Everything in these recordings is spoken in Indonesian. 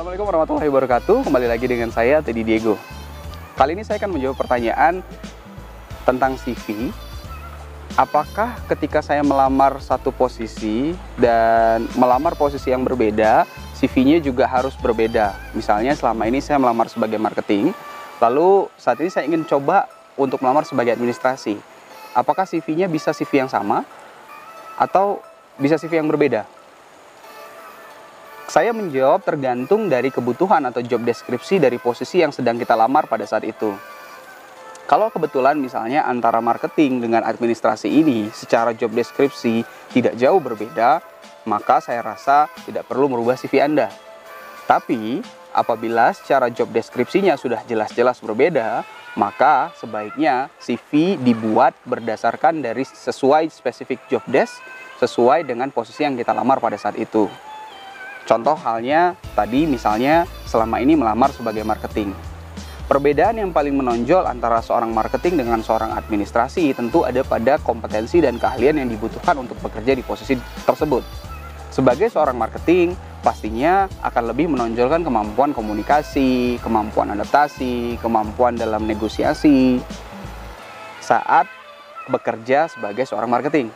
Assalamualaikum warahmatullahi wabarakatuh. Kembali lagi dengan saya Teddy Diego. Kali ini saya akan menjawab pertanyaan tentang CV. Apakah ketika saya melamar satu posisi dan melamar posisi yang berbeda, CV-nya juga harus berbeda? Misalnya selama ini saya melamar sebagai marketing, lalu saat ini saya ingin coba untuk melamar sebagai administrasi. Apakah CV-nya bisa CV yang sama atau bisa CV yang berbeda? Saya menjawab tergantung dari kebutuhan atau job deskripsi dari posisi yang sedang kita lamar pada saat itu. Kalau kebetulan misalnya antara marketing dengan administrasi ini secara job deskripsi tidak jauh berbeda, maka saya rasa tidak perlu merubah CV Anda. Tapi apabila secara job deskripsinya sudah jelas-jelas berbeda, maka sebaiknya CV dibuat berdasarkan dari sesuai spesifik job desk sesuai dengan posisi yang kita lamar pada saat itu. Contoh halnya tadi misalnya selama ini melamar sebagai marketing. Perbedaan yang paling menonjol antara seorang marketing dengan seorang administrasi tentu ada pada kompetensi dan keahlian yang dibutuhkan untuk bekerja di posisi tersebut. Sebagai seorang marketing, pastinya akan lebih menonjolkan kemampuan komunikasi, kemampuan adaptasi, kemampuan dalam negosiasi saat bekerja sebagai seorang marketing.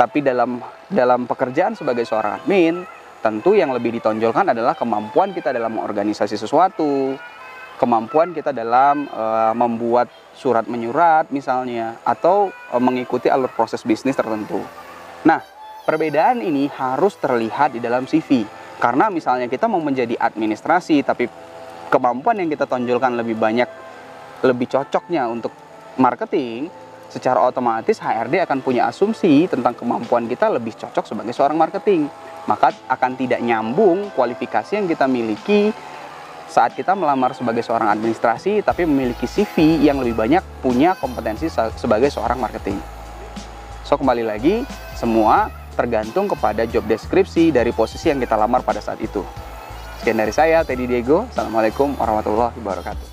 Tapi dalam dalam pekerjaan sebagai seorang admin, tentu yang lebih ditonjolkan adalah kemampuan kita dalam mengorganisasi sesuatu, kemampuan kita dalam e, membuat surat menyurat misalnya, atau e, mengikuti alur proses bisnis tertentu. Nah, perbedaan ini harus terlihat di dalam CV. Karena misalnya kita mau menjadi administrasi, tapi kemampuan yang kita tonjolkan lebih banyak, lebih cocoknya untuk marketing, secara otomatis HRD akan punya asumsi tentang kemampuan kita lebih cocok sebagai seorang marketing maka akan tidak nyambung kualifikasi yang kita miliki saat kita melamar sebagai seorang administrasi tapi memiliki CV yang lebih banyak punya kompetensi sebagai seorang marketing. So kembali lagi, semua tergantung kepada job deskripsi dari posisi yang kita lamar pada saat itu. Sekian dari saya, Teddy Diego. Assalamualaikum warahmatullahi wabarakatuh.